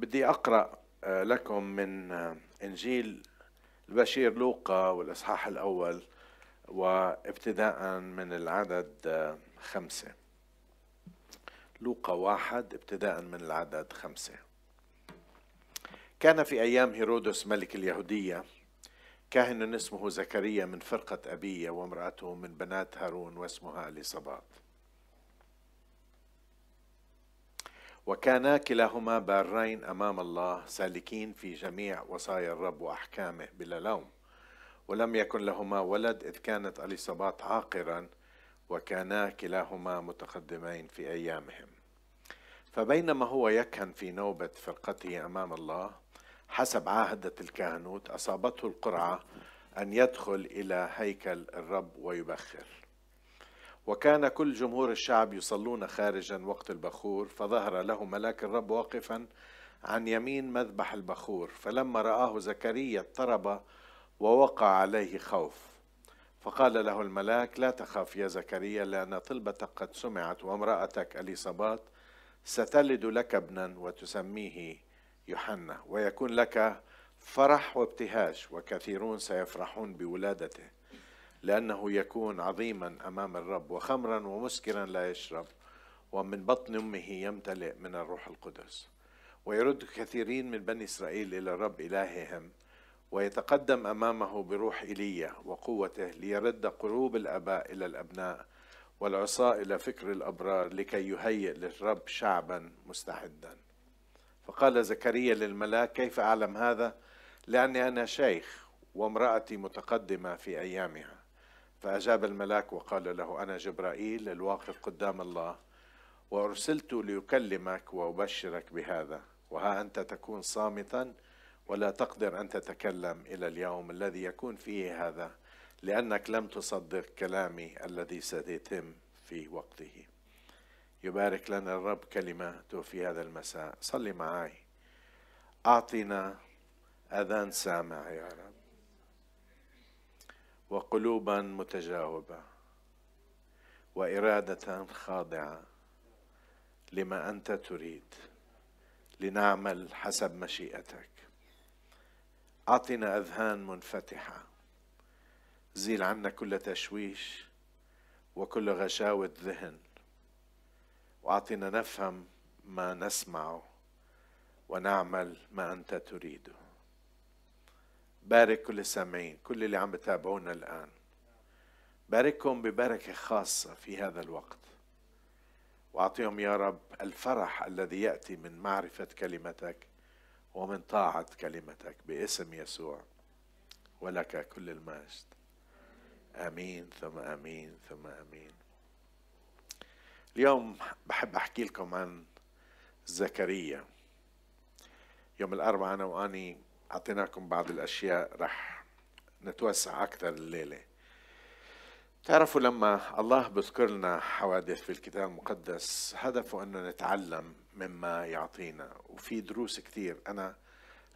بدي أقرأ آه، لكم من آه، إنجيل البشير لوقا والإصحاح الأول وابتداء من العدد آه، خمسة. لوقا واحد ابتداء من العدد خمسة. كان في أيام هيرودس ملك اليهودية كاهن اسمه زكريا من فرقة أبيه وامرأته من بنات هارون واسمها اليصابات وكانا كلاهما بارين أمام الله سالكين في جميع وصايا الرب وأحكامه بلا لوم. ولم يكن لهما ولد إذ كانت اليصابات عاقرا وكانا كلاهما متقدمين في أيامهم. فبينما هو يكهن في نوبة فرقته أمام الله حسب عهده الكهنوت أصابته القرعة أن يدخل إلى هيكل الرب ويبخر. وكان كل جمهور الشعب يصلون خارجا وقت البخور فظهر له ملاك الرب واقفا عن يمين مذبح البخور فلما رآه زكريا اضطرب ووقع عليه خوف. فقال له الملاك لا تخف يا زكريا لأن طلبتك قد سمعت وامرأتك أليصابات ستلد لك ابنا وتسميه يوحنا ويكون لك فرح وابتهاج وكثيرون سيفرحون بولادته. لأنه يكون عظيما أمام الرب وخمرا ومسكرا لا يشرب ومن بطن أمه يمتلئ من الروح القدس. ويرد كثيرين من بني إسرائيل إلى الرب إلههم ويتقدم أمامه بروح إيليا وقوته ليرد قلوب الآباء إلى الأبناء والعصاة إلى فكر الأبرار لكي يهيئ للرب شعبا مستعدا. فقال زكريا للملاك كيف أعلم هذا؟ لأني أنا شيخ وامرأتي متقدمة في أيامها. فأجاب الملاك وقال له أنا جبرائيل الواقف قدام الله وأرسلت ليكلمك وأبشرك بهذا وها أنت تكون صامتا ولا تقدر أن تتكلم إلى اليوم الذي يكون فيه هذا لأنك لم تصدق كلامي الذي سيتم في وقته. يبارك لنا الرب كلماته في هذا المساء. صلي معي أعطنا أذان سامع يا رب. وقلوبا متجاوبة وإرادة خاضعة لما أنت تريد لنعمل حسب مشيئتك. أعطنا أذهان منفتحة. زيل عنا كل تشويش وكل غشاوة ذهن. وأعطنا نفهم ما نسمعه ونعمل ما أنت تريده. بارك كل السامعين كل اللي عم بتابعونا الآن. باركهم ببركة خاصة في هذا الوقت. وأعطيهم يا رب الفرح الذي يأتي من معرفة كلمتك ومن طاعة كلمتك باسم يسوع. ولك كل المجد. آمين ثم آمين ثم آمين. اليوم بحب أحكي لكم عن زكريا. يوم الأربعاء أنا وأني أعطيناكم بعض الأشياء رح نتوسع أكثر الليلة. تعرفوا لما الله بذكر لنا حوادث في الكتاب المقدس هدفه أنه نتعلم مما يعطينا وفي دروس كثير. أنا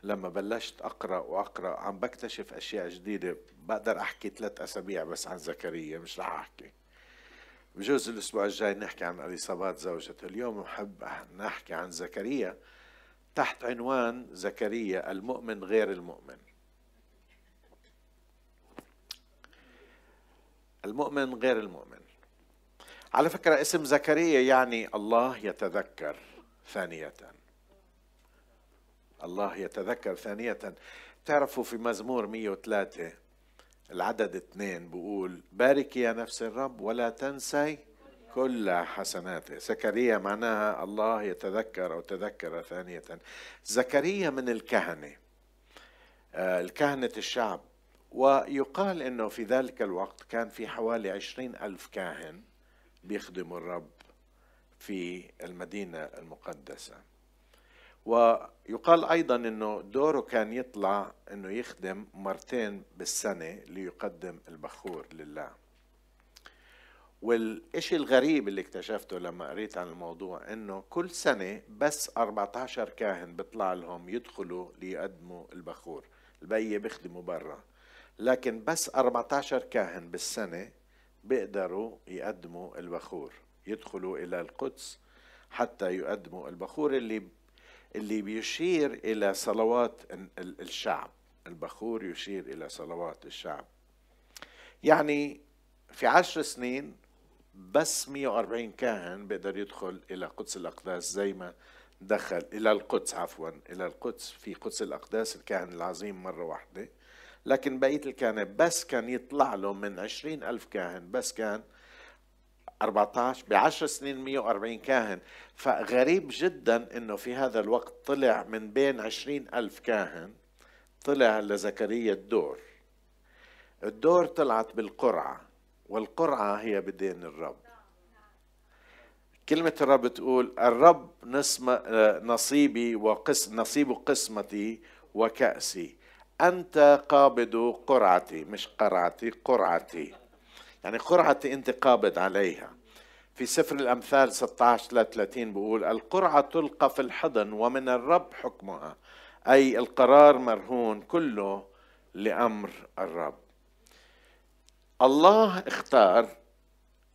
لما بلشت أقرأ وأقرأ عم بكتشف أشياء جديدة. بقدر أحكي ثلاث أسابيع بس عن زكريا مش رح أحكي. بجوز الأسبوع الجاي نحكي عن اليصابات زوجته. اليوم بحب نحكي عن زكريا. تحت عنوان زكريا المؤمن غير المؤمن. المؤمن غير المؤمن. على فكرة اسم زكريا يعني الله يتذكر ثانية. الله يتذكر ثانية. تعرفوا في مزمور 103 العدد اثنين بقول بارك يا نفس الرب ولا تنسي كل حسناته زكريا معناها الله يتذكر أو تذكر ثانية. زكريا من الكهنة. آه، الكهنة الشعب. ويقال أنه في ذلك الوقت كان في حوالي عشرين ألف كاهن بيخدموا الرب في المدينة المقدسة. ويقال أيضا أنه دوره كان يطلع أنه يخدم مرتين بالسنة ليقدم البخور لله. والشيء الغريب اللي اكتشفته لما قريت عن الموضوع إنه كل سنة بس 14 كاهن بيطلع لهم يدخلوا ليقدموا البخور. البقية بيخدموا برا. لكن بس 14 كاهن بالسنة بيقدروا يقدموا البخور. يدخلوا إلى القدس حتى يقدموا البخور اللي اللي بيشير إلى صلوات الشعب. البخور يشير إلى صلوات الشعب. يعني في عشر سنين بس 140 كاهن بيقدر يدخل إلى قدس الأقداس زي ما دخل إلى القدس عفوا إلى القدس في قدس الأقداس الكاهن العظيم مرة واحدة. لكن بقية الكهنة بس كان يطلع له من عشرين ألف كاهن بس كان 14 بعشر سنين 140 كاهن. فغريب جدا إنه في هذا الوقت طلع من بين عشرين ألف كاهن طلع لزكريا الدور. الدور طلعت بالقرعة. والقرعة هي بدين الرب. كلمة الرب تقول الرب نسم نصيبي وقس نصيب قسمتي وكأسي. أنت قابض قرعتي مش قرعتي قرعتي. يعني قرعتي أنت قابض عليها. في سفر الأمثال 16 33 بيقول القرعة تلقى في الحضن ومن الرب حكمها. أي القرار مرهون كله لأمر الرب. الله اختار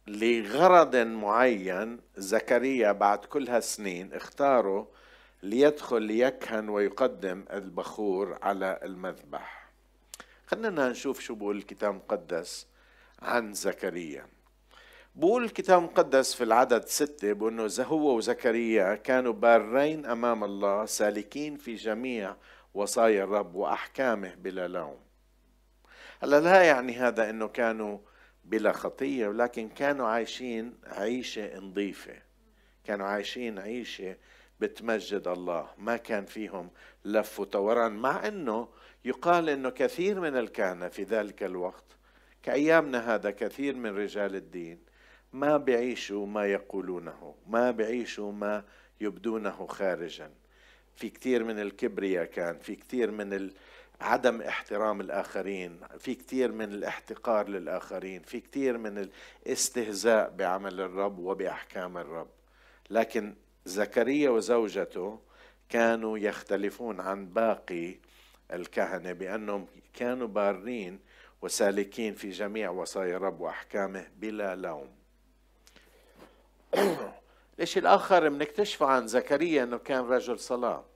لغرض معين زكريا بعد كل هالسنين اختاره ليدخل ليكهن ويقدم البخور على المذبح. خلينا نشوف شو بقول الكتاب المقدس عن زكريا. بقول الكتاب المقدس في العدد ستة بأنه هو وزكريا كانوا بارين أمام الله سالكين في جميع وصايا الرب وأحكامه بلا لوم. هلا لا يعني هذا أنه كانوا بلا خطية ولكن كانوا عايشين عيشة نظيفة. كانوا عايشين عيشة بتمجد الله. ما كان فيهم لف وتوران مع أنه يقال أنه كثير من الكهنة في ذلك الوقت كأيامنا هذا كثير من رجال الدين ما بيعيشوا ما يقولونه ما بيعيشوا ما يبدونه خارجا. في كثير من الكبرياء كان في كثير من عدم احترام الآخرين في كثير من الاحتقار للآخرين في كثير من الاستهزاء بعمل الرب وبأحكام الرب. لكن زكريا وزوجته كانوا يختلفون عن باقي الكهنة بأنهم كانوا بارين وسالكين في جميع وصايا الرب وأحكامه بلا لوم. الشيء الآخر بنكتشفه عن زكريا أنه كان رجل صلاة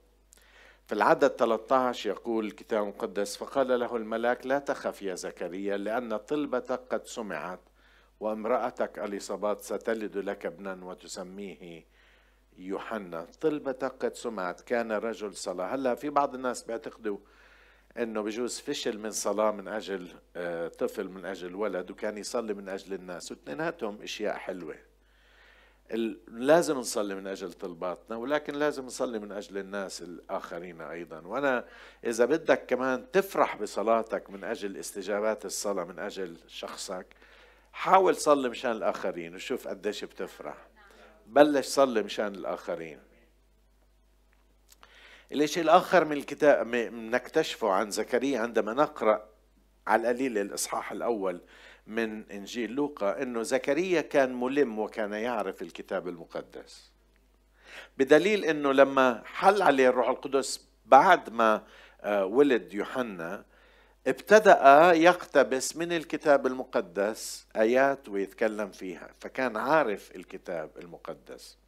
في العدد 13 يقول الكتاب المقدس فقال له الملاك لا تخف يا زكريا لأن طلبتك قد سمعت وامرأتك أليصابات ستلد لك ابنا وتسميه يوحنا. طلبتك قد سمعت كان رجل صلاة. هلأ في بعض الناس بيعتقدوا إنه بجوز فشل من صلاة من أجل آه، طفل من أجل ولد وكان يصلي من أجل الناس واثنيناتهم أشياء حلوة. لازم نصلي من أجل طلباتنا ولكن لازم نصلي من أجل الناس الآخرين أيضا. وأنا إذا بدك كمان تفرح بصلاتك من أجل استجابات الصلاة من أجل شخصك حاول صلي مشان الآخرين وشوف قديش بتفرح. بلش صلي مشان الآخرين. الشيء الآخر من الكتاب نكتشفه عن زكريا عندما نقرأ على القليل الإصحاح الأول من إنجيل لوقا إنه زكريا كان ملم وكان يعرف الكتاب المقدس. بدليل إنه لما حل عليه الروح القدس بعد ما آه، ولد يوحنا ابتدأ يقتبس من الكتاب المقدس آيات ويتكلم فيها فكان عارف الكتاب المقدس.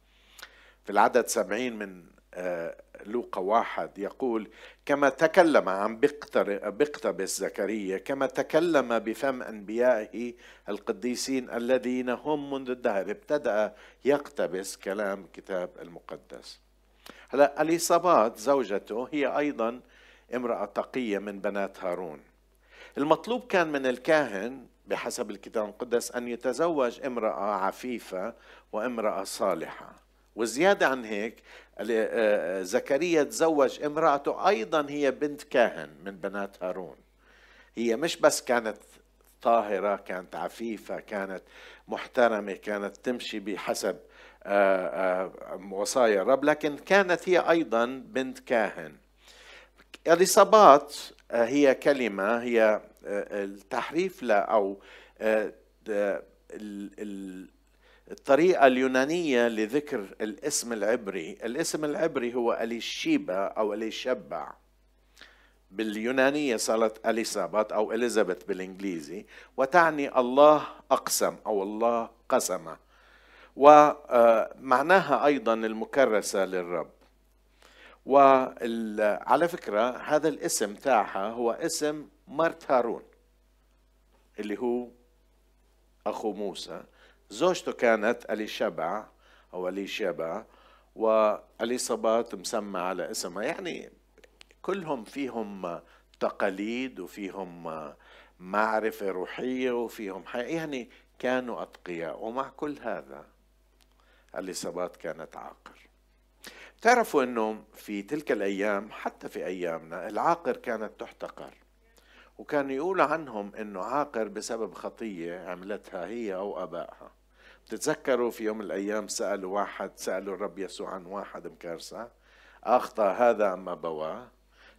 في العدد سبعين من لوقا واحد يقول كما تكلم عن بقتبس زكريا كما تكلم بفم أنبيائه القديسين الذين هم منذ الدهر ابتدأ يقتبس كلام الكتاب المقدس. هلا اليصابات زوجته هي أيضا امرأة تقية من بنات هارون. المطلوب كان من الكاهن بحسب الكتاب المقدس أن يتزوج امرأة عفيفة وامرأة صالحة. وزيادة عن هيك آه، آه، زكريا تزوج امرأته أيضا هي بنت كاهن من بنات هارون. هي مش بس كانت طاهرة كانت عفيفة كانت محترمة كانت تمشي بحسب آه، وصايا الرب لكن كانت هي أيضا بنت كاهن. الإصابات هي كلمة هي التحريف لا أو الطريقة اليونانية لذكر الاسم العبري الاسم العبري هو أليشيبا أو أليشبع. باليونانية صارت أليسابات أو إليزابيث بالإنجليزي وتعني الله أقسم أو الله قسم. ومعناها أيضا المكرسة للرب. وعلى فكرة هذا الاسم تاعها هو اسم مرت هارون اللي هو أخو موسى. زوجته كانت أليشبع أو أليشبع وأليصابات مسمى على اسمها. يعني كلهم فيهم تقاليد وفيهم معرفة روحية وفيهم حياة يعني كانوا أتقياء. ومع كل هذا اليصابات كانت عاقر. تعرفوا إنه في تلك الأيام حتى في أيامنا العاقر كانت تحتقر. وكانوا يقولوا عنهم إنه عاقر بسبب خطية عملتها هي أو أبائها. بتتذكروا في يوم من الأيام سالوا واحد سالوا الرب يسوع عن واحد مكرسه أخطأ هذا أم أبواه؟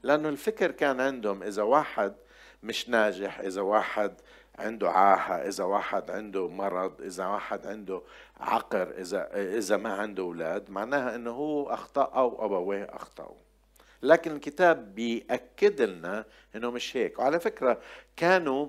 لأنه الفكر كان عندهم إذا واحد مش ناجح إذا واحد عنده عاهة إذا واحد عنده مرض إذا واحد عنده عقر إذا إذا ما عنده أولاد معناها إنه هو أخطأ أو أبويه اخطاوا لكن الكتاب بيأكد لنا إنه مش هيك. وعلى فكرة كانوا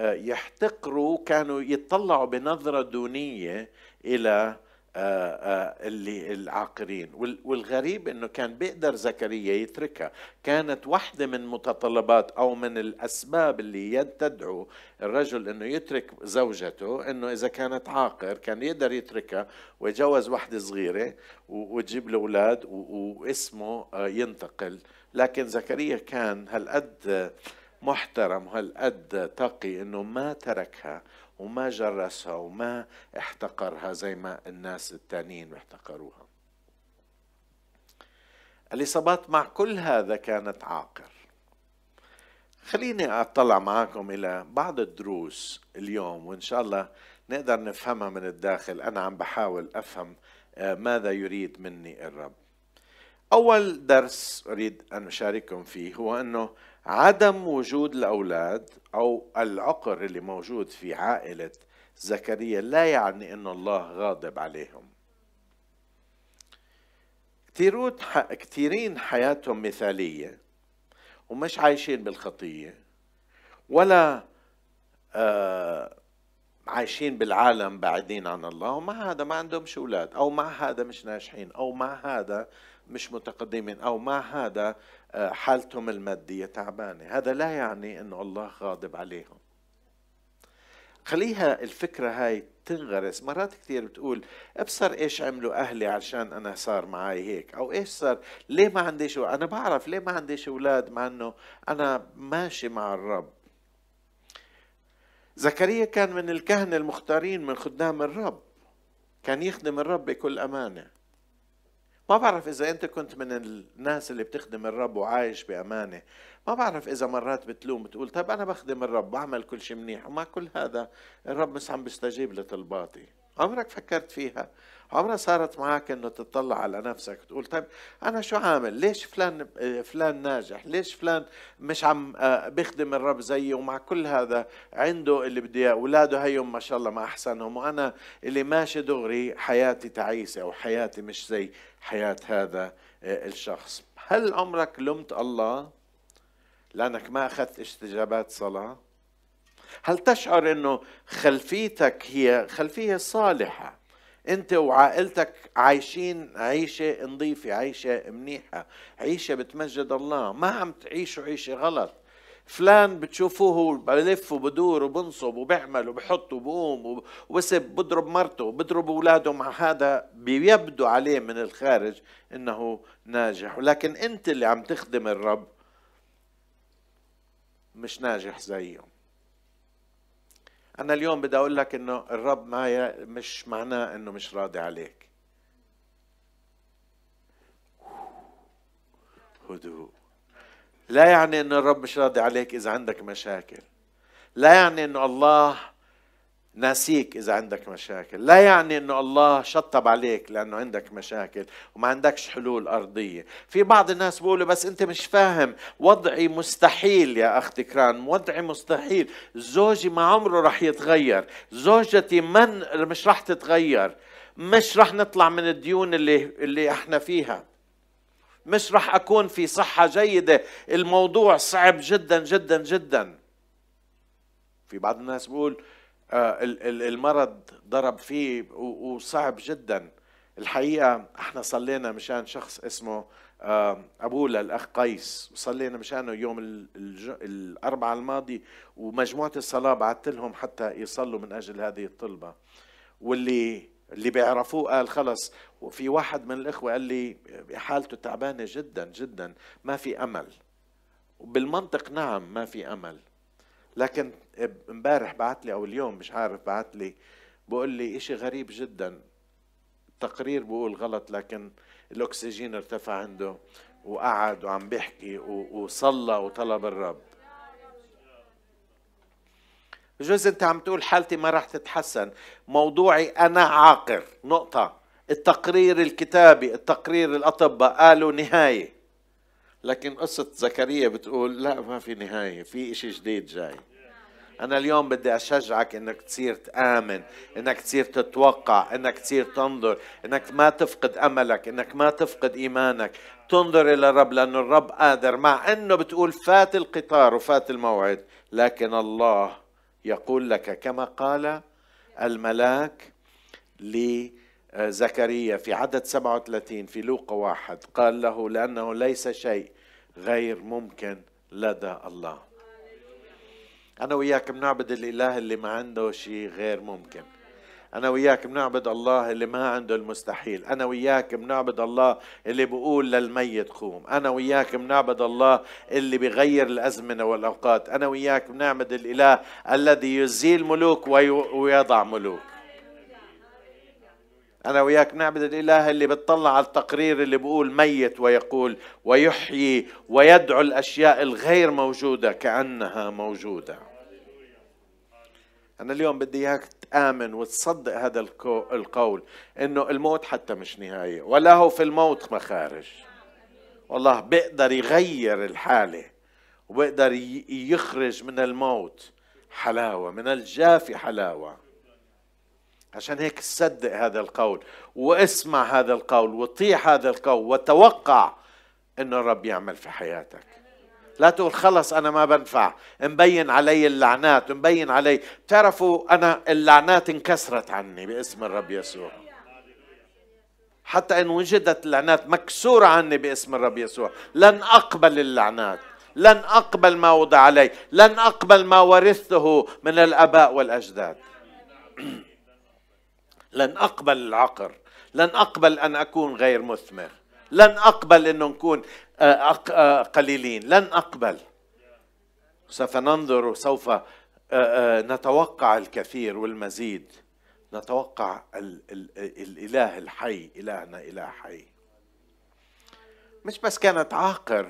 يحتقروا كانوا يطلعوا بنظرة دونية إلى آه، آه، اللي العاقرين. والغريب إنه كان بيقدر زكريا يتركها. كانت واحدة من متطلبات أو من الأسباب اللي تدعو الرجل إنه يترك زوجته إنه إذا كانت عاقر كان يقدر يتركها ويتجوز واحدة صغيرة وتجيب له أولاد واسمه آه، ينتقل. لكن زكريا كان هالقد محترم وهالقد تقي إنه ما تركها وما جرسها وما احتقرها زي ما الناس التانيين احتقروها؟ الإصابات مع كل هذا كانت عاقر. خليني أطلع معكم إلى بعض الدروس اليوم وإن شاء الله نقدر نفهمها من الداخل. أنا عم بحاول أفهم آه، ماذا يريد مني الرب. أول درس أريد أن أشارككم فيه هو أنه عدم وجود الأولاد أو العقر اللي موجود في عائلة زكريا لا يعني أن الله غاضب عليهم. كثيرين حياتهم مثالية ومش عايشين بالخطية ولا آه عايشين بالعالم بعيدين عن الله ومع هذا ما عندهمش أولاد أو مع هذا مش ناجحين أو مع هذا مش متقدمين أو مع هذا حالتهم المادية تعبانة. هذا لا يعني أنه الله غاضب عليهم. خليها الفكرة هاي تنغرس. مرات كثير بتقول أبصر إيش عملوا أهلي عشان أنا صار معي هيك؟ أو إيش صار؟ ليه ما عنديش أنا بعرف ليه ما عنديش أولاد مع إنه أنا ماشي مع الرب. زكريا كان من الكهنة المختارين من خدام الرب. كان يخدم الرب بكل أمانة. ما بعرف إذا أنت كنت من الناس اللي بتخدم الرب وعايش بأمانة. ما بعرف إذا مرات بتلوم بتقول طيب أنا بخدم الرب بعمل كل شيء منيح وما كل هذا. الرب مش عم بيستجيب لطلباتي. عمرك فكرت فيها؟ عمرها صارت معك إنه تطلع على نفسك تقول طيب أنا شو عامل؟ ليش فلان فلان ناجح؟ ليش فلان مش عم آه، بيخدم الرب زيي؟ ومع كل هذا عنده اللي بدي اولاده هيهم ما شاء الله ما أحسنهم. وأنا اللي ماشي دغري حياتي تعيسة أو حياتي مش زي حياة هذا آه، الشخص. هل عمرك لمت الله لأنك ما أخذت استجابات صلاة؟ هل تشعر إنه خلفيتك هي خلفية صالحة؟ انت وعائلتك عايشين عيشة نظيفة عيشة منيحة عيشة بتمجد الله. ما عم تعيشوا عيشة غلط. فلان بتشوفوه بلف وبدور وبنصب وبيعمل وبحط وبقوم وبسب بضرب مرته وبضرب اولاده مع هذا بيبدو عليه من الخارج انه ناجح. ولكن انت اللي عم تخدم الرب مش ناجح زيهم. أنا اليوم بدي أقول لك إنه الرب معي مش معناه إنه مش راضي عليك. هدوء. لا يعني إنه الرب مش راضي عليك إذا عندك مشاكل. لا يعني إنه الله ناسيك إذا عندك مشاكل. لا يعني أنه الله شطب عليك لأنه عندك مشاكل وما عندكش حلول أرضية. في بعض الناس بيقولوا بس أنت مش فاهم. وضعي مستحيل يا أختي كران وضعي مستحيل. زوجي ما عمره رح يتغير. زوجتي من مش رح تتغير. مش رح نطلع من الديون اللي اللي إحنا فيها. مش رح أكون في صحة جيدة. الموضوع صعب جدا جدا جدا. في بعض الناس بيقول المرض ضرب فيه وصعب جدا. الحقيقة إحنا صلينا مشان شخص اسمه ابوه للأخ قيس وصلينا مشانه يوم الأربعاء الماضي ومجموعة الصلاة بعثت لهم حتى يصلوا من أجل هذه الطلبة. واللي اللي بيعرفوه قال خلص. وفي واحد من الإخوة قال لي حالته تعبانة جدا جدا ما في أمل. وبالمنطق نعم ما في أمل. لكن امبارح بعت لي أو اليوم مش عارف بعت لي بقول لي إشي غريب جدا. تقرير بقول غلط لكن الأكسجين ارتفع عنده وقعد وعم بيحكي وصلى وطلب الرب. بجوز أنت عم تقول حالتي ما راح تتحسن. موضوعي أنا عاقر. نقطة. التقرير الكتابي التقرير الأطباء قالوا نهاية. لكن قصة زكريا بتقول لا ما في نهاية في إشي جديد جاي. أنا اليوم بدي أشجعك إنك تصير تآمن، إنك تصير تتوقع، إنك تصير تنظر، إنك ما تفقد أملك، إنك ما تفقد إيمانك، تنظر إلى الرب لأن الرب قادر مع إنه بتقول فات القطار وفات الموعد، لكن الله يقول لك كما قال الملاك لزكريا في عدد 37 في لوقا واحد قال له لأنه ليس شيء غير ممكن لدى الله. أنا وياك بنعبد الإله اللي ما عنده شيء غير ممكن. أنا وياك بنعبد الله اللي ما عنده المستحيل. أنا وياك بنعبد الله اللي بيقول للميت قوم. أنا وياك بنعبد الله اللي بيغير الأزمنة والأوقات. أنا وياك بنعبد الإله الذي يزيل ملوك ويضع ملوك. أنا وياك نعبد الإله اللي بتطلع على التقرير اللي بيقول ميت ويقول ويحيي ويدعو الأشياء الغير موجودة كأنها موجودة. أنا اليوم بدي إياك تآمن وتصدق هذا القول إنه الموت حتى مش نهاية وله في الموت مخارج والله بيقدر يغير الحالة وبيقدر يخرج من الموت حلاوة من الجافي حلاوة. عشان هيك صدق هذا القول واسمع هذا القول وطيع هذا القول وتوقع انه الرب يعمل في حياتك. لا تقول خلص أنا ما بنفع مبين علي اللعنات مبين علي. بتعرفوا أنا اللعنات انكسرت عني باسم الرب يسوع. حتى إن وجدت اللعنات مكسورة عني باسم الرب يسوع. لن أقبل اللعنات لن أقبل ما وضع علي لن أقبل ما ورثته من الآباء والأجداد. لن أقبل العقر لن أقبل أن أكون غير مثمر لن أقبل انه نكون آه، آه، قليلين لن أقبل. سوف ننظر وسوف آه، نتوقع الكثير والمزيد. نتوقع الإله الحي إلهنا إله حي. مش بس كانت عاقر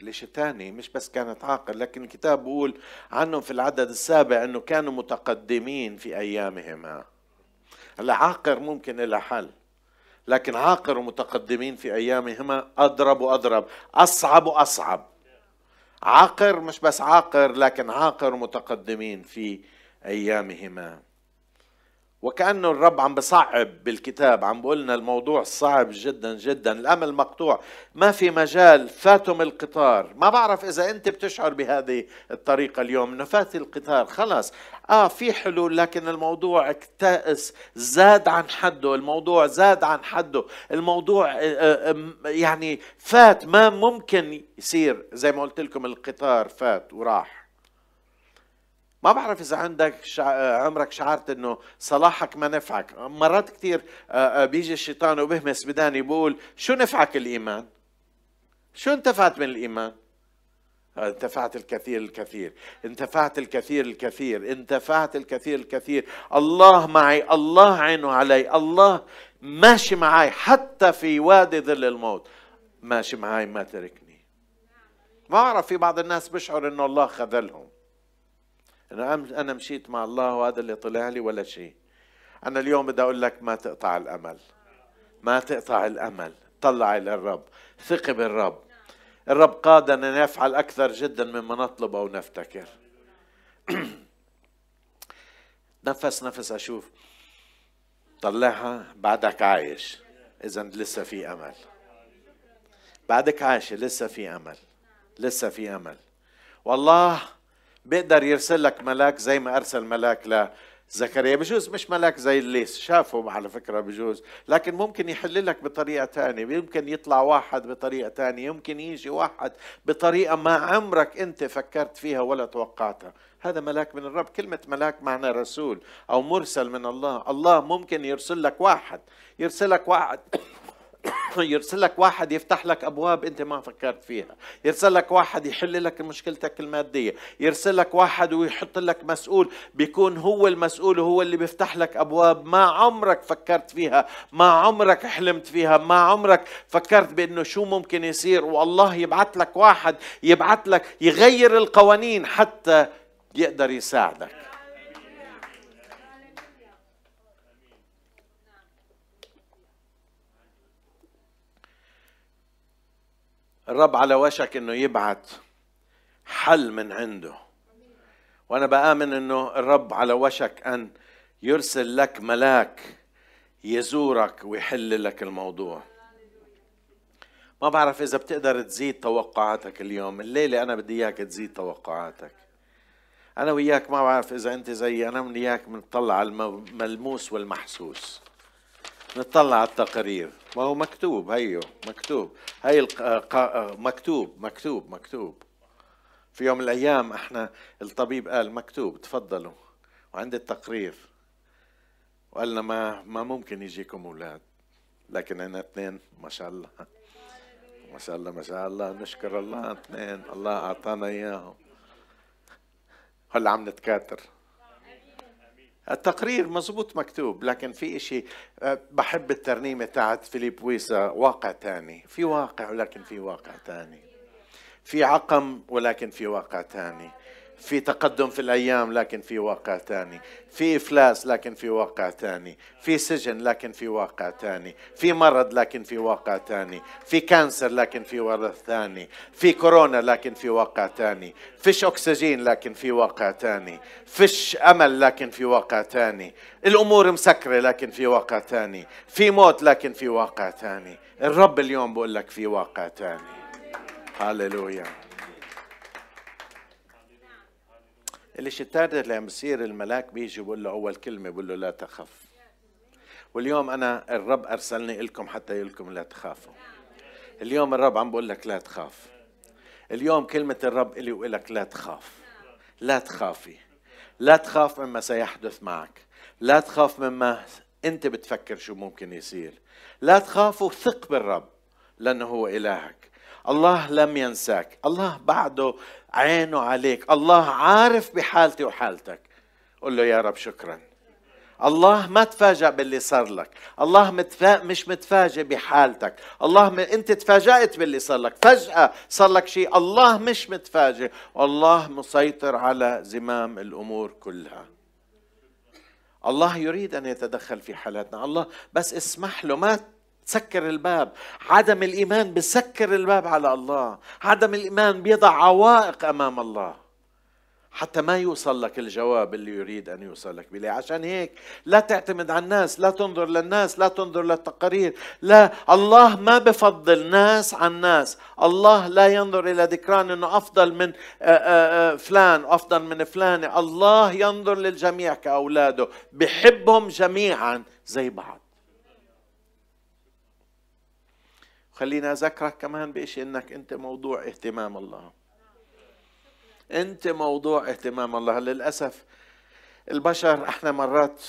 الثاني مش بس كانت عاقر لكن الكتاب بيقول عنهم في العدد السابع إنه كانوا متقدمين في أيامهما. هلا عاقر ممكن لها حل لكن عاقر ومتقدمين في أيامهما أضرب وأضرب أصعب وأصعب. عاقر مش بس عاقر لكن عاقر ومتقدمين في أيامهما. وكأنه الرب عم بصعب بالكتاب عم بقول لنا الموضوع صعب جدا جدا الأمل مقطوع. ما في مجال فاتم القطار. ما بعرف إذا أنت بتشعر بهذه الطريقة اليوم أنه فات القطار خلاص. آه في حلول لكن الموضوع اكتئس زاد عن حده. الموضوع زاد عن حده. الموضوع آه، آه، يعني فات. ما ممكن يصير زي ما قلت لكم القطار فات وراح. ما بعرف إذا عندك شع... عمرك شعرت إنه صلاحك ما نفعك. مرات كثير آه، آه، بيجي الشيطان وبهمس بداني بقول شو نفعك الإيمان؟ شو انتفعت من الإيمان؟ آه، انتفعت الكثير الكثير. انتفعت الكثير الكثير. انتفعت الكثير الكثير. الله معي الله عينه علي الله ماشي معي حتى في وادي ظل الموت. ماشي معي ما تركني. ما أعرف في بعض الناس بيشعر إنه الله خذلهم. أنا أنا مشيت مع الله وهذا اللي طلع لي ولا شيء. أنا اليوم بدي أقول لك ما تقطع الأمل. ما تقطع الأمل. طلع إلى الرب. ثق بالرب. الرب قادنا أن نفعل أكثر جدا مما نطلب أو نفتكر نفس نفس أشوف. طلعها بعدك عايش. اذا لسه في أمل. بعدك عايشه لسه في أمل. لسه في أمل. والله بيقدر يرسل لك ملاك زي ما أرسل ملاك زكريا. بجوز مش ملاك زي اللي شافه على فكرة بجوز لكن ممكن يحل لك بطريقة تانية يمكن يطلع واحد بطريقة تانية يمكن يجي واحد بطريقة ما عمرك أنت فكرت فيها ولا توقعتها. هذا ملاك من الرب. كلمة ملاك معنى رسول أو مرسل من الله. الله ممكن يرسل لك واحد يرسلك واحد يرسل لك واحد يفتح لك أبواب أنت ما فكرت فيها. يرسل لك واحد يحل لك مشكلتك المادية. يرسل لك واحد ويحط لك مسؤول. بيكون هو المسؤول وهو اللي بيفتح لك أبواب. ما عمرك فكرت فيها. ما عمرك حلمت فيها. ما عمرك فكرت بأنه شو ممكن يصير. والله يبعث لك واحد يبعث لك يغير القوانين حتى يقدر يساعدك. الرب على وشك إنه يبعت حل من عنده. وأنا بآمن إنه الرب على وشك أن يرسل لك ملاك يزورك ويحل لك الموضوع. ما بعرف إذا بتقدر تزيد توقعاتك اليوم. الليلة أنا بدي إياك تزيد توقعاتك. أنا وياك ما بعرف إذا أنت زيي أنا من اياك بنطلع على الملموس والمحسوس. نطلع على التقارير ما هو مكتوب هيو مكتوب. هي مكتوب مكتوب مكتوب. في يوم من الأيام إحنا الطبيب قال مكتوب تفضلوا. وعند التقرير. وقالنا ما ما ممكن يجيكم أولاد. لكن أنا اثنين. ما شاء الله. ما شاء الله ما شاء الله. نشكر الله اثنين. الله أعطانا إياهم. هلا عم نتكاتر التقرير مزبوط مكتوب لكن في إشي أه، بحب الترنيمة تاعت فيليب ويسا واقع تاني. في واقع ولكن في واقع تاني. في عقم ولكن في واقع تاني. في تقدم في الأيام لكن في واقع تاني في إفلاس لكن في واقع تاني في سجن لكن في واقع تاني في مرض لكن في واقع تاني في cancer لكن في واقع تاني في كورونا لكن في واقع تاني فيش أكسجين لكن في واقع تاني فيش أمل لكن في واقع تاني الأمور مسكرة لكن في واقع تاني في موت لكن في واقع تاني الرب اليوم بقول لك في واقع تاني هاليلويا الشتات اللي عم بصير الملاك بيجي بقول له أول كلمة بقول له لا تخف واليوم أنا الرب أرسلني لكم حتى يقول لا تخافوا. اليوم الرب عم بقول لك لا تخاف. اليوم كلمة الرب إلي وإلك لا تخاف. لا تخافي. لا تخاف مما سيحدث معك. لا تخاف مما أنت بتفكر شو ممكن يصير. لا تخاف وثق بالرب لأنه هو إلهك. الله لم ينساك. الله بعده عينه عليك. الله عارف بحالتي وحالتك. قل له يا رب شكرا. الله ما تفاجأ باللي صار لك. الله متفا... مش متفاجئ بحالتك. الله م... انت تفاجأت باللي صار لك. فجأة صار لك شيء. الله مش متفاجئ. والله مسيطر على زمام الأمور كلها. الله يريد أن يتدخل في حالاتنا. الله بس اسمح له ما تسكر الباب. عدم الإيمان بسكر الباب على الله. عدم الإيمان بيضع عوائق أمام الله. حتى ما يوصل لك الجواب اللي يريد أن يوصل لك بليه عشان هيك لا تعتمد على الناس لا تنظر للناس لا تنظر للتقارير. لا الله ما بفضل ناس عن ناس. الله لا ينظر إلى ذكران أنه أفضل من فلان أفضل من فلانة الله ينظر للجميع كأولاده. بحبهم جميعا زي بعض. خليني أذكرك كمان بشيء أنك أنت موضوع اهتمام الله. أنت موضوع اهتمام الله. للأسف البشر إحنا مرات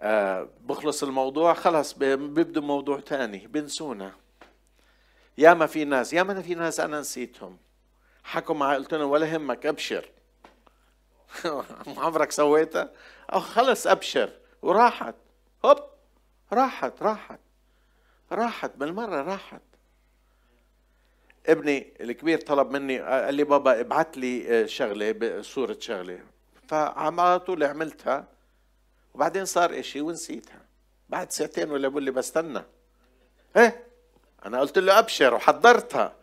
آه بخلص الموضوع خلص بيبدو موضوع تاني بنسونا. يا ما في ناس يا ما في ناس أنا نسيتهم. حكوا قلت لهم ولا همك أبشر. عمرك سويتها؟ أو خلص أبشر. وراحت. هوب راحت راحت. راحت بالمرة راحت. ابني الكبير طلب مني قال لي بابا ابعت لي آه، شغلة صورة شغلة. فعلى طول عملتها وبعدين صار إشي ونسيتها. بعد ساعتين ولا بقول لي بستنى. إيه؟ أنا قلت له أبشر وحضرتها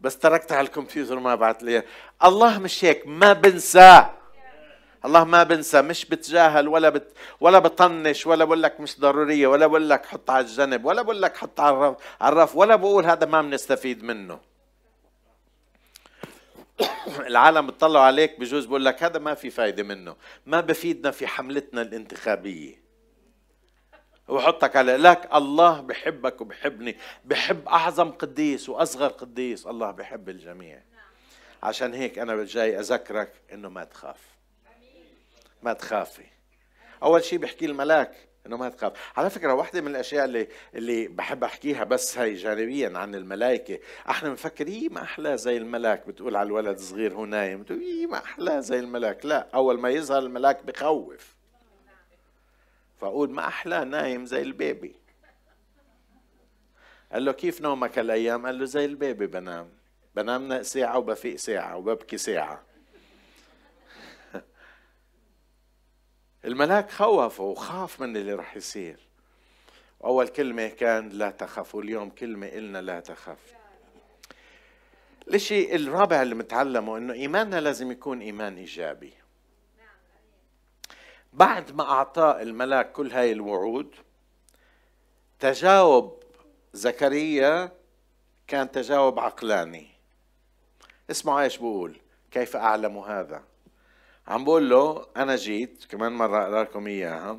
بس تركتها على الكمبيوتر ما بعت لي الله مش هيك ما بنساه. الله ما بنسى مش بتجاهل ولا بت ولا بطنش ولا بقول لك مش ضرورية ولا بقول لك حط على الجنب ولا بقول لك حط على الرف, ولا بقول هذا ما بنستفيد منه. العالم بتطلعوا عليك بجوز بقول لك هذا ما في فايدة منه ما بفيدنا في حملتنا الانتخابية. وحطك على لك الله بحبك وبحبني بحب أعظم قديس وأصغر قديس الله بحب الجميع. عشان هيك أنا جاي أذكرك إنه ما تخاف. ما تخافي. أول شيء بحكي الملاك إنه ما تخاف. على فكرة واحدة من الأشياء اللي اللي بحب أحكيها بس هي جانبيا عن الملائكة. إحنا بنفكر إيه ما أحلى زي الملاك؟ بتقول على الولد الصغير هو نايم. بتقول إيه ما أحلى زي الملاك؟ لا أول ما يظهر الملاك بخوف. فأقول ما أحلى نايم زي البيبي. قال له كيف نومك الأيام قال له زي البيبي بنام. بنام ساعة وبفيق ساعة وببكي ساعة. الملاك خوفه وخاف من اللي رح يصير. أول كلمة كان لا تخافوا اليوم كلمة إلنا لا تخاف. الشيء الرابع اللي متعلمه إنه إيماننا لازم يكون إيمان إيجابي. بعد ما اعطاه الملاك كل هاي الوعود تجاوب زكريا كان تجاوب عقلاني. اسمعوا إيش بقول كيف أعلم هذا؟ عم بقول له أنا جيت كمان مرة أقرأ لكم إياها.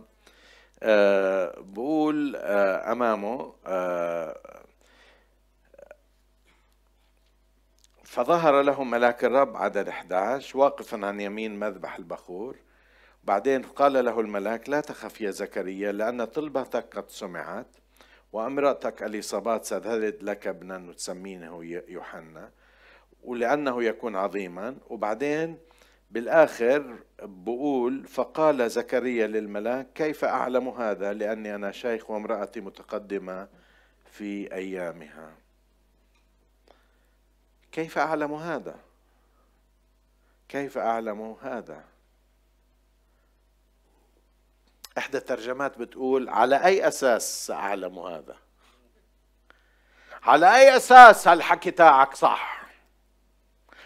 أه بقول أه أمامه أه فظهر له ملاك الرب عدد 11 واقفا عن يمين مذبح البخور. بعدين قال له الملاك لا تخف يا زكريا لأن طلبتك قد سمعت وأمرأتك أليصابات ستلد لك ابنا وتسمينه يوحنا ولأنه يكون عظيما. وبعدين بالآخر بقول فقال زكريا للملاك كيف أعلم هذا؟ لأني أنا شيخ وامرأتي متقدمة في أيامها. كيف أعلم هذا؟ كيف أعلم هذا؟ إحدى الترجمات بتقول على أي أساس سأعلم هذا؟ على أي أساس هالحكي تاعك صح؟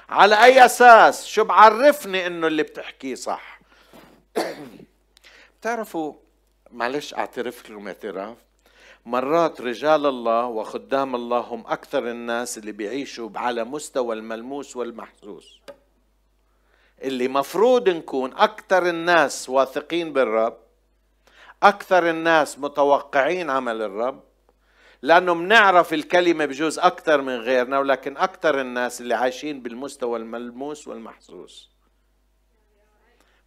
على أي أساس؟ شو بعرفني إنه اللي بتحكيه صح؟ بتعرفوا معلش أعترف لكم اعتراف مرات رجال الله وخدام الله هم أكثر الناس اللي بيعيشوا على مستوى الملموس والمحسوس. اللي مفروض نكون أكثر الناس واثقين بالرب أكثر الناس متوقعين عمل الرب لأنه بنعرف الكلمة بجوز أكثر من غيرنا ولكن أكثر الناس اللي عايشين بالمستوى الملموس والمحسوس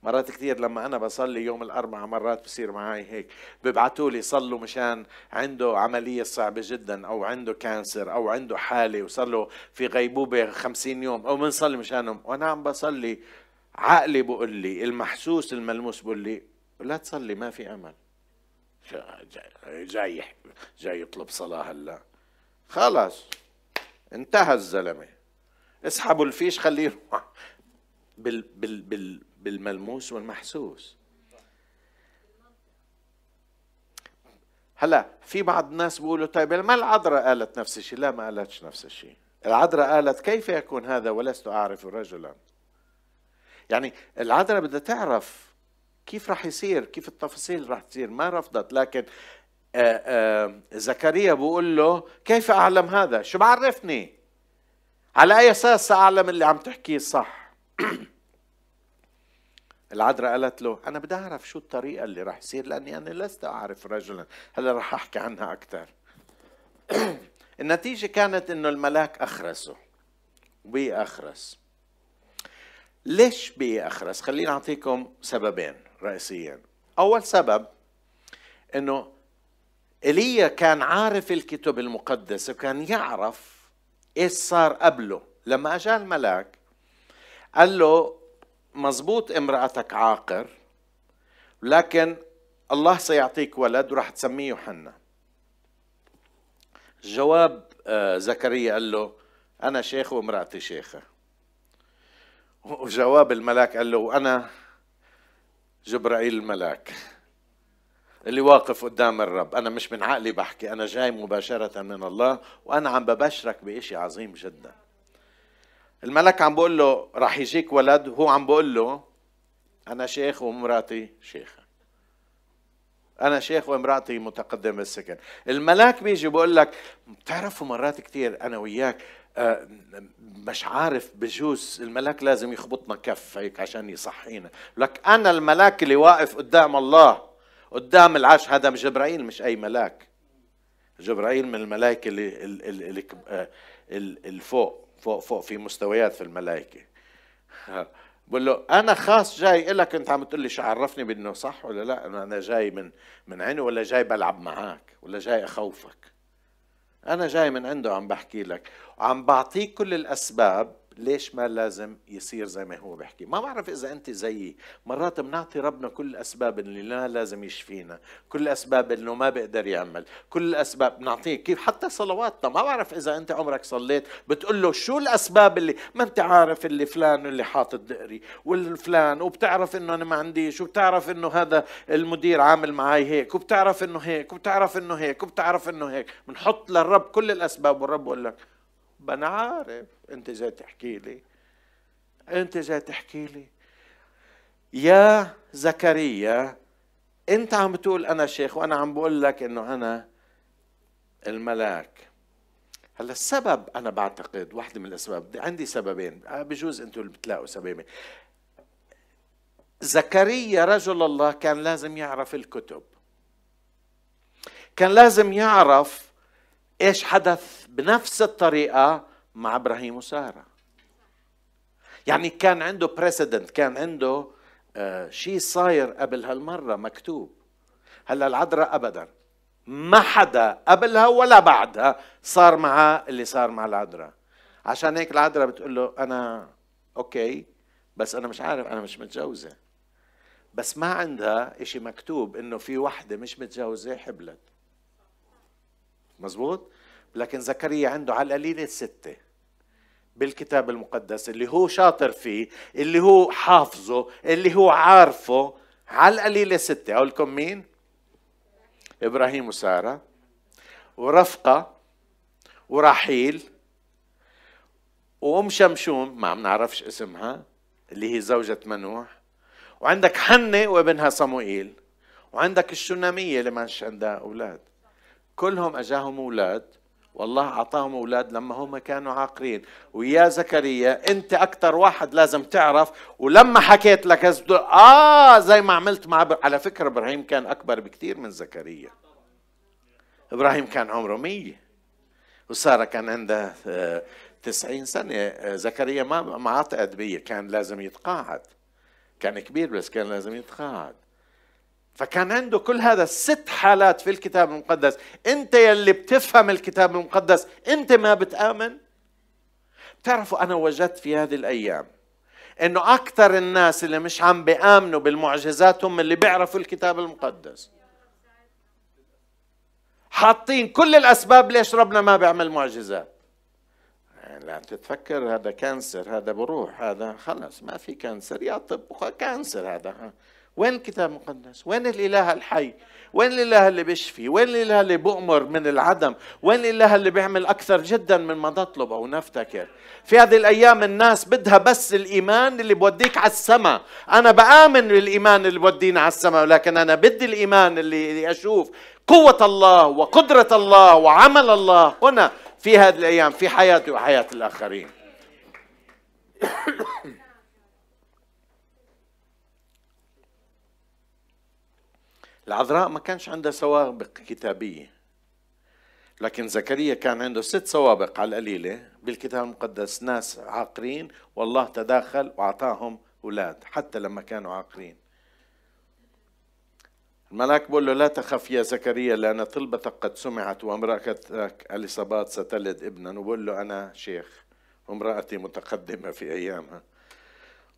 مرات كثير لما أنا بصلي يوم الأربعاء مرات بصير معي هيك. ببعثوا لي صلوا مشان عنده عملية صعبة جدا أو عنده كانسر أو عنده حالة وصار له في غيبوبة خمسين يوم أو بنصلي مشانهم. وأنا عم بصلي عقلي بقول لي المحسوس الملموس بقول لي لا تصلي ما في أمل. جاي جاي يطلب صلاة هلا. خلاص انتهى الزلمة. اسحبوا الفيش خليه يروح. بال بال بال بالملموس والمحسوس. هلا في بعض الناس بيقولوا طيب ما العذراء قالت نفس الشيء؟ لا ما قالتش نفس الشيء. العذراء قالت كيف يكون هذا ولست أعرف رجلا؟ يعني العذراء بدها تعرف كيف راح يصير؟ كيف التفاصيل راح تصير؟ ما رفضت لكن آآ آآ زكريا بقول له كيف أعلم هذا؟ شو بعرفني؟ على أي أساس أعلم اللي عم تحكيه صح العذراء قالت له أنا بدي أعرف شو الطريقة اللي راح يصير لأني أنا لست أعرف رجلا. هلا راح أحكي عنها أكثر النتيجة كانت إنه الملاك أخرسه. وبيأخرس ليش بيأخرس؟ خليني أعطيكم سببين. رئيسيا. أول سبب أنه ايليا كان عارف الكتب المقدسة وكان يعرف إيش صار قبله. لما اجى الملاك قال له مزبوط امرأتك عاقر لكن الله سيعطيك ولد وراح تسميه يوحنا. جواب آه، زكريا قال له أنا شيخ وامرأتي شيخة. وجواب الملاك قال له وأنا جبرائيل الملاك اللي واقف قدام الرب. أنا مش من عقلي بحكي أنا جاي مباشرة من الله وأنا عم ببشرك بإشي عظيم جدا. الملك عم بقول له راح يجيك ولد وهو عم بقول له أنا شيخ ومراتي شيخة. أنا شيخ وامرأتي متقدمة السكن الملاك بيجي بقول لك بتعرفوا مرات كثير أنا وياك مش عارف بجوز الملاك لازم يخبطنا كف هيك عشان يصحينا. لك أنا الملاك اللي واقف قدام الله قدام العرش هذا جبرائيل مش أي ملاك. جبرائيل من الملائكه اللي اللي, اللي فوق فوق فوق في مستويات في الملائكة. بقول له أنا خاص جاي لك أنت عم تقول لي شو عرفني بإنه صح ولا لا؟ أنا جاي من من عيني ولا جاي بلعب معك ولا جاي أخوفك؟ أنا جاي من عنده عم بحكي لك. وعم بعطيك كل الأسباب ليش ما لازم يصير زي ما هو بيحكي ما بعرف إذا أنت زيي. مرات بنعطي ربنا كل الأسباب اللي لا لازم يشفينا كل الأسباب إنه ما بيقدر يعمل كل الأسباب بنعطيه كيف؟ حتى صلواتنا. ما بعرف إذا أنت عمرك صليت بتقول له شو الأسباب اللي؟ ما أنت عارف اللي فلان اللي حاطط دقري والفلان وبتعرف إنه أنا ما عنديش وبتعرف إنه هذا المدير عامل معي هيك وبتعرف إنه هيك وبتعرف إنه هيك وبتعرف إنه هيك. بنحط للرب كل الأسباب والرب بقول لك أنا عارف. انت جاي تحكي لي انت جاي تحكي لي. يا زكريا انت عم بتقول أنا شيخ وأنا عم بقول لك إنه أنا الملاك. هلأ السبب أنا بعتقد واحدة من الأسباب عندي سببين بجوز أنتم اللي بتلاقوا سببين. زكريا رجل الله كان لازم يعرف الكتب. كان لازم يعرف إيش حدث بنفس الطريقة مع إبراهيم وسارة. يعني كان عنده بريسيدنت كان عنده آه شيء صاير قبل هالمرة مكتوب. هلا العذراء ابدا. ما حدا قبلها ولا بعدها صار معها اللي صار مع العذراء. عشان هيك العذراء بتقول له أنا أوكي بس أنا مش عارف أنا مش متجوزة. بس ما عندها إشي مكتوب إنه في وحدة مش متجوزة حبلت. مزبوط لكن زكريا عنده على القليلة ستة بالكتاب المقدس اللي هو شاطر فيه اللي هو حافظه اللي هو عارفه على القليلة ستة أقول لكم مين؟ إبراهيم وسارة ورفقة ورحيل وأم شمشوم ما عم نعرفش اسمها اللي هي زوجة منوح وعندك حنة وابنها صموئيل وعندك الشنامية اللي ما عندها أولاد. كلهم أجاهم أولاد. والله أعطاهم أولاد لما هم كانوا عاقرين. ويا زكريا أنت أكثر واحد لازم تعرف. ولما حكيت لك آه زي ما عملت مع. على فكرة إبراهيم كان أكبر بكثير من زكريا. إبراهيم كان عمره مية. وسارة كان عندها آه، تسعين سنة. آه، زكريا ما ما عطى أدبية. كان لازم يتقاعد. كان كبير بس كان لازم يتقاعد. فكان عنده كل هذا ست حالات في الكتاب المقدس. انت يلي بتفهم الكتاب المقدس انت ما بتآمن؟ بتعرفوا أنا وجدت في هذه الأيام إنه أكثر الناس اللي مش عم بيآمنوا بالمعجزات هم اللي بيعرفوا الكتاب المقدس. حاطين كل الأسباب ليش ربنا ما بيعمل معجزات. لا تتفكر هذا cancer هذا بروح هذا خلص ما في cancer. يا طب cancer هذا وين الكتاب المقدس؟ وين الإله الحي؟ وين الإله اللي بيشفي؟ وين الإله اللي بؤمر من العدم؟ وين الإله اللي بيعمل أكثر جدا من ما نطلب أو نفتكر؟ في هذه الأيام الناس بدها بس الإيمان اللي بوديك على السماء. أنا بآمن بالإيمان اللي بودينا على السماء ولكن أنا بدي الإيمان اللي أشوف قوة الله وقدرة الله وعمل الله هنا في هذه الأيام في حياتي وحياة الآخرين. العذراء ما كانش عندها سوابق كتابية. لكن زكريا كان عنده ست سوابق على القليلة. بالكتاب المقدس ناس عاقرين والله تداخل وأعطاهم أولاد حتى لما كانوا عاقرين. الملاك بقول له لا تخف يا زكريا لأن طلبتك قد سمعت وامرأتك اليصابات ستلد ابنا. وبقول له أنا شيخ وامرأتي متقدمة في أيامها.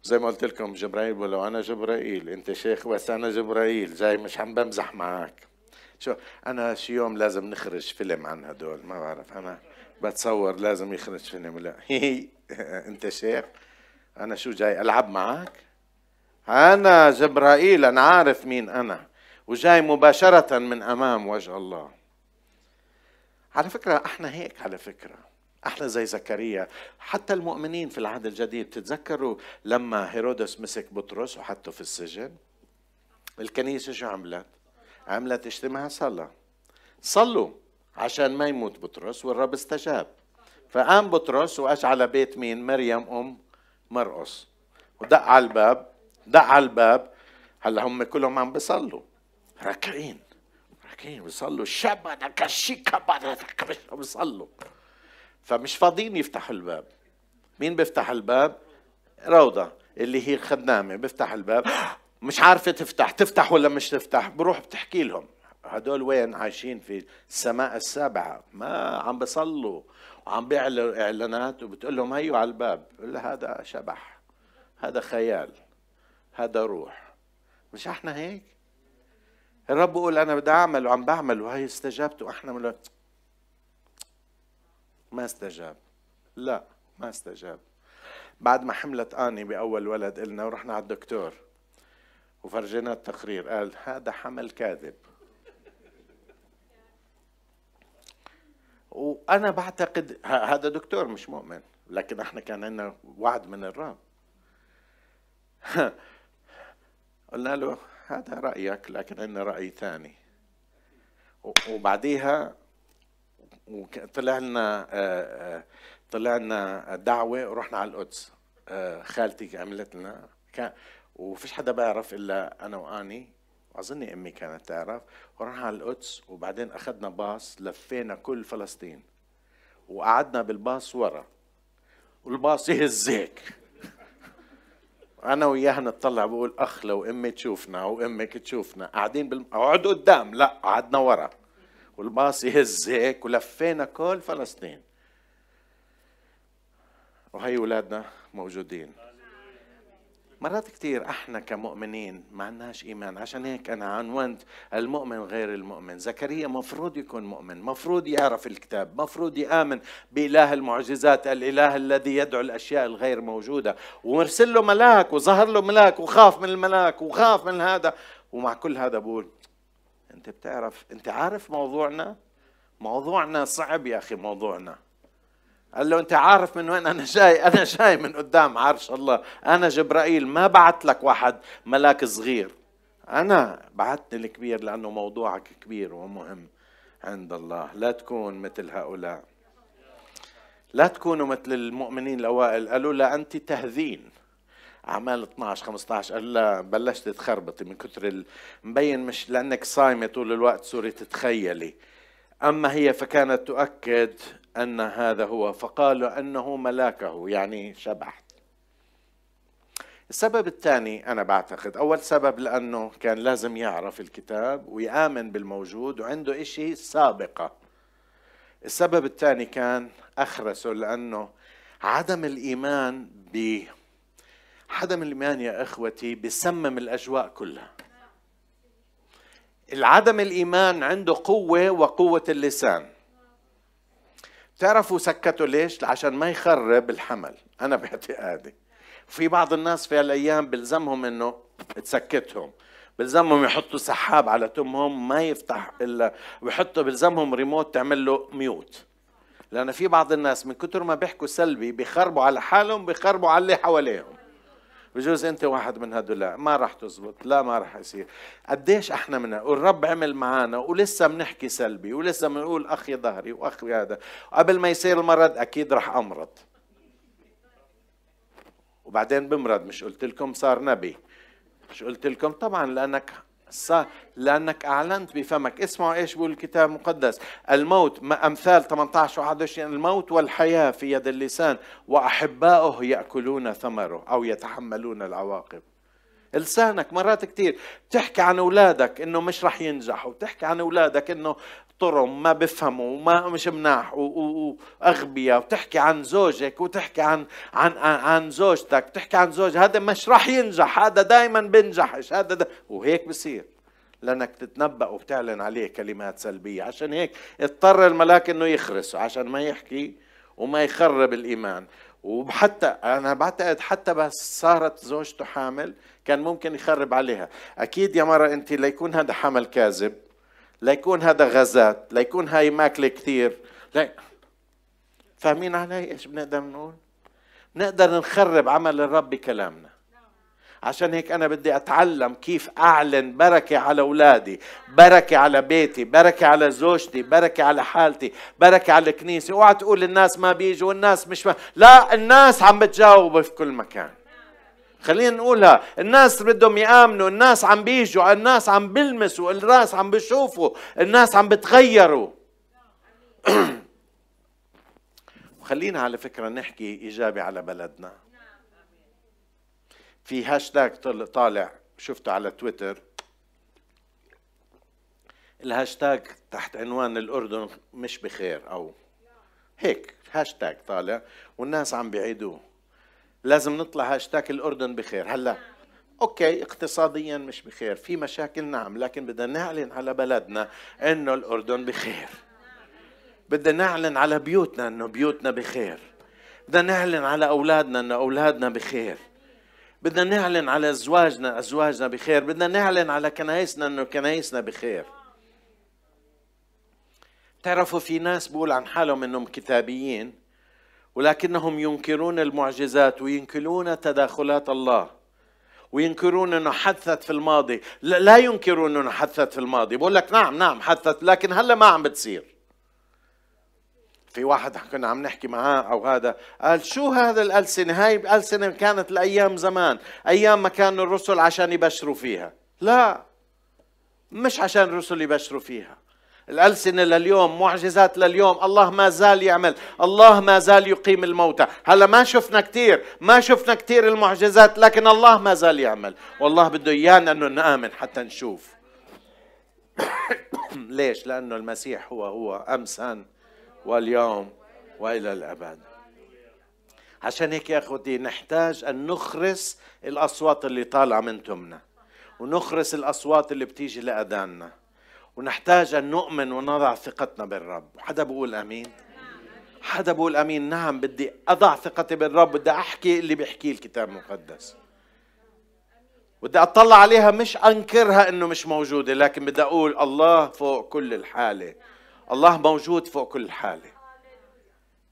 زي ما قلت لكم جبرائيل بقول له أنا جبرائيل أنت شيخ بس أنا جبرائيل جاي مش عم بمزح معك شو أنا شي يوم لازم نخرج فيلم عن هدول ما بعرف أنا بتصور لازم يخرج فيلم. لا أنت شيخ أنا شو جاي ألعب معك أنا جبرائيل أنا عارف مين أنا وجاي مباشرة من أمام وجه الله. على فكرة إحنا هيك على فكرة. إحنا زي زكريا. حتى المؤمنين في العهد الجديد تتذكروا لما هيرودس مسك بطرس وحطه في السجن؟ الكنيسة شو عملت؟ عملت اجتماع صلاة صلوا عشان ما يموت بطرس والرب استجاب. فقام بطرس واجى على بيت مين؟ مريم أم مرقص ودق على الباب دق على الباب. هلأ هم كلهم عم بيصلوا. راكعين راكعين بيصلوا. شبنا كشيكا بيصلوا. فمش فاضيين يفتحوا الباب. مين بيفتح الباب؟ روضة اللي هي خدامة بيفتح الباب. مش عارفة تفتح تفتح ولا مش تفتح بروح بتحكي لهم. هدول وين عايشين في السماء السابعة؟ ما عم بيصلوا وعم بيعلنوا إعلانات وبتقول لهم هيو على الباب. بقول هذا شبح هذا خيال هذا روح. مش إحنا هيك؟ الرب بيقول أنا بدي أعمل وعم بعمل وهي استجابت وإحنا من ما استجاب. لا ما استجاب. بعد ما حملت آني بأول ولد قلنا ورحنا على الدكتور وفرجينا التقرير قال هذا حمل كاذب. وأنا بعتقد هذا دكتور مش مؤمن لكن إحنا كان عندنا وعد من الرب. قلنا له هذا رأيك لكن عندنا رأي ثاني. وبعديها طلع لنا طلع لنا دعوة ورحنا على القدس. آه، خالتي عملت لنا كان وفيش حدا بيعرف إلا أنا وأني اظني أمي كانت تعرف. ورحنا على القدس وبعدين أخذنا باص لفينا كل فلسطين وقعدنا بالباص ورا. والباص يهز هيك. أنا وياها نطلع بقول أخ لو أمي تشوفنا أو أمك تشوفنا. قاعدين بال... أقعد قدام لا قعدنا ورا. والباص يهز هيك ولفينا كل فلسطين. وهي اولادنا موجودين. مرات كثير إحنا كمؤمنين ما عندناش إيمان. عشان هيك أنا عنونت المؤمن غير المؤمن. زكريا مفروض يكون مؤمن مفروض يعرف الكتاب مفروض يآمن بإله المعجزات الإله الذي يدعو الأشياء الغير موجودة. ومرسل له ملاك وظهر له ملاك وخاف من الملاك وخاف من هذا. ومع كل هذا بقول انت بتعرف انت عارف موضوعنا؟ موضوعنا صعب يا أخي موضوعنا. قال له انت عارف من وين أنا جاي؟ أنا جاي من قدام عرش الله. أنا جبرائيل ما بعت لك واحد ملاك صغير. أنا بعتني الكبير لأنه موضوعك كبير ومهم عند الله. لا تكون مثل هؤلاء. لا تكونوا مثل المؤمنين الأوائل. قالوا لا أنت تهذين. اعمال 12 15 قال لا بلشت تخربطي من كثر مبين مش لأنك صايمة طول الوقت صوري تتخيلي. أما هي فكانت تؤكد أن هذا هو فقالوا أنه ملاكه يعني شبح. السبب الثاني أنا بعتقد أول سبب لأنه كان لازم يعرف الكتاب ويآمن بالموجود وعنده إشي سابقة. السبب الثاني كان أخرسه لأنه عدم الإيمان ب عدم الإيمان يا إخوتي بسمم الأجواء كلها. العدم الإيمان عنده قوة وقوة اللسان. تعرفوا سكتوا ليش؟ عشان ما يخرب الحمل. أنا باعتقادي. في بعض الناس في هالأيام بلزمهم إنه تسكتهم. بلزمهم يحطوا سحاب على تمهم ما يفتح إلا ويحطوا بلزمهم ريموت تعمل له ميوت. لأن في بعض الناس من كتر ما بيحكوا سلبي بيخربوا على حالهم بيخربوا على اللي حواليهم. بجوز انت واحد من هدول. ما راح تزبط. لا ما راح يصير. قديش إحنا من والرب عمل معانا ولسه بنحكي سلبي ولسه بنقول أخي ظهري وأخي هذا. قبل ما يصير المرض أكيد راح أمرض. وبعدين بمرض مش قلت لكم صار نبي. مش قلت لكم؟ طبعا لأنك لأنك أعلنت بفمك. اسمعوا إيش بيقول الكتاب المقدس. الموت أمثال 18 و 21 الموت والحياة في يد اللسان وأحباؤه يأكلون ثمره أو يتحملون العواقب. لسانك مرات كتير تحكي عن أولادك إنه مش رح ينجحوا وتحكي عن أولادك إنه طرم ما بفهموا وما مش مناح وأغبياء وتحكي عن زوجك وتحكي عن عن عن زوجتك تحكي عن زوج هذا مش راح ينجح هذا دائما بنجحش هذا دا وهيك بصير. لأنك تتنبأ وبتعلن عليه كلمات سلبية. عشان هيك اضطر الملاك إنه يخرسه عشان ما يحكي وما يخرب الإيمان. وحتى أنا بعتقد حتى بس صارت زوجته حامل كان ممكن يخرب عليها. أكيد يا مرة أنت ليكون هذا حمل كاذب. ليكون هذا غازات ليكون هاي ماكلة كثير. لا. فاهمين علي إيش بنقدر نقول؟ نقدر نخرب عمل الرب بكلامنا. عشان هيك أنا بدي أتعلم كيف أعلن بركة على أولادي بركة على بيتي بركة على زوجتي بركة على حالتي بركة على الكنيسة. اوعى تقول الناس ما بيجوا والناس مش ما. لا الناس عم بتجاوب في كل مكان. خلينا نقولها. الناس بدهم يآمنوا الناس عم بيجوا الناس عم بيلمسوا الناس عم بيشوفوا الناس عم بتغيروا. خلينا على فكرة نحكي إيجابي على بلدنا. في هاشتاج طالع شفته على تويتر. الهاشتاج تحت عنوان الأردن مش بخير أو هيك هاشتاج طالع والناس عم بيعيدوه. لازم نطلع هاشتاج الأردن بخير. هلا okay اقتصاديا مش بخير في مشاكل نعم لكن بدنا نعلن على بلدنا إنه الأردن بخير. بدنا نعلن على بيوتنا إنه بيوتنا بخير. بدنا نعلن على أولادنا إنه أولادنا بخير. بدنا نعلن على أزواجنا أزواجنا بخير. بدنا نعلن على كنايسنا إنه كنايسنا بخير. تعرفوا في ناس بقول عن حالهم إنهم كتابيين. ولكنهم ينكرون المعجزات وينكرون تداخلات الله. وينكرون إنه حدثت في الماضي. لا ينكرون إنه حدثت في الماضي. بقول لك نعم نعم حدثت لكن هلا ما عم بتصير. في واحد كنا عم نحكي معاه أو هذا قال شو هذا الألسنة؟ هاي الالسنه كانت لأيام زمان أيام ما كانوا الرسل عشان يبشروا فيها. لا مش عشان الرسل يبشروا فيها. الألسنة لليوم معجزات لليوم الله ما زال يعمل الله ما زال يقيم الموتى. هلا ما شفنا كثير ما شفنا كثير المعجزات لكن الله ما زال يعمل. والله بده إيانا أنه نآمن حتى نشوف. ليش؟ لأنه المسيح هو هو أمسا واليوم وإلى الأبد. عشان هيك يا أخوتي نحتاج أن نخرس الأصوات اللي طالعة من تمنا ونخرس الأصوات اللي بتيجي لأذاننا. ونحتاج أن نؤمن ونضع ثقتنا بالرب. حدا بقول آمين؟ حدا بقول آمين؟ نعم بدي أضع ثقتي بالرب بدي أحكي اللي بيحكيه الكتاب المقدس. بدي أطلع عليها مش أنكرها إنه مش موجودة لكن بدي أقول الله فوق كل الحالة. الله موجود فوق كل حالة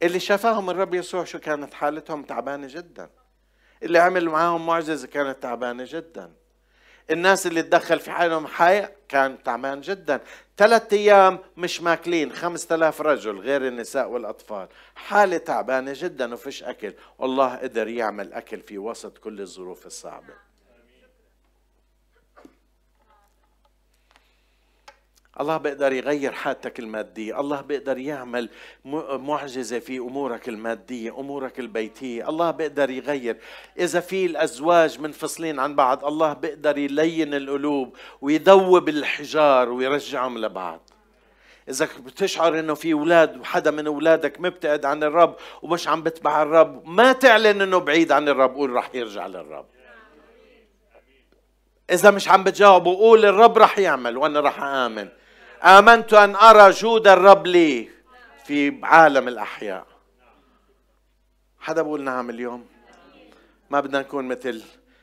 اللي شافاهم الرب يسوع شو كانت حالتهم؟ تعبانة جدا. اللي عمل معاهم معجزة كانت تعبانة جدا. الناس اللي تدخل في حالهم حي كان تعبان جدا. ثلاثة أيام مش ماكلين خمسة آلاف رجل غير النساء والأطفال. حالة تعبانة جدا وفيش أكل. والله قدر يعمل أكل في وسط كل الظروف الصعبة. الله بيقدر يغير حالتك المادية الله بيقدر يعمل معجزة في أمورك المادية أمورك البيتية الله بيقدر يغير. إذا في الأزواج منفصلين عن بعض الله بيقدر يلين القلوب ويذوب الحجار ويرجعهم لبعض. إذا بتشعر إنه في أولاد وحدا من أولادك مبتعد عن الرب ومش عم بتبع الرب ما تعلن إنه بعيد عن الرب قول رح يرجع للرب. إذا مش عم بتجاوب قول الرب رح يعمل وأنا رح آمن. آمنت أن أرى جود الرب لي في عالم الأحياء. حدا بقول نعم اليوم؟ ما بدنا نكون مثل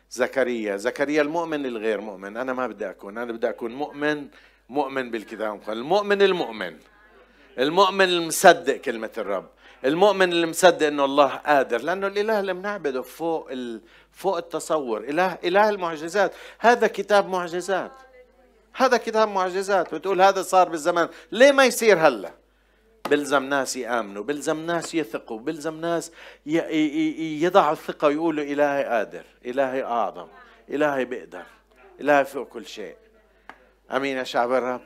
زكريا. زكريا المؤمن الغير مؤمن. أنا ما بدي أكون. أنا بدي أكون مؤمن مؤمن بالكتاب. المؤمن المؤمن. المؤمن المصدق كلمة الرب. المؤمن اللي مصدق إنه الله قادر. لأنه الإله اللي بنعبده فوق ال... فوق التصور. اله إله المعجزات. هذا كتاب معجزات. هذا كتاب معجزات بتقول هذا صار بالزمان. ليه ما يصير هلا؟ بلزم ناس يآمنوا بلزم ناس يثقوا بلزم ناس يضعوا الثقة ويقولوا إلهي قادر إلهي أعظم إلهي بيقدر إلهي فوق كل شيء. أمين يا شعب الرب.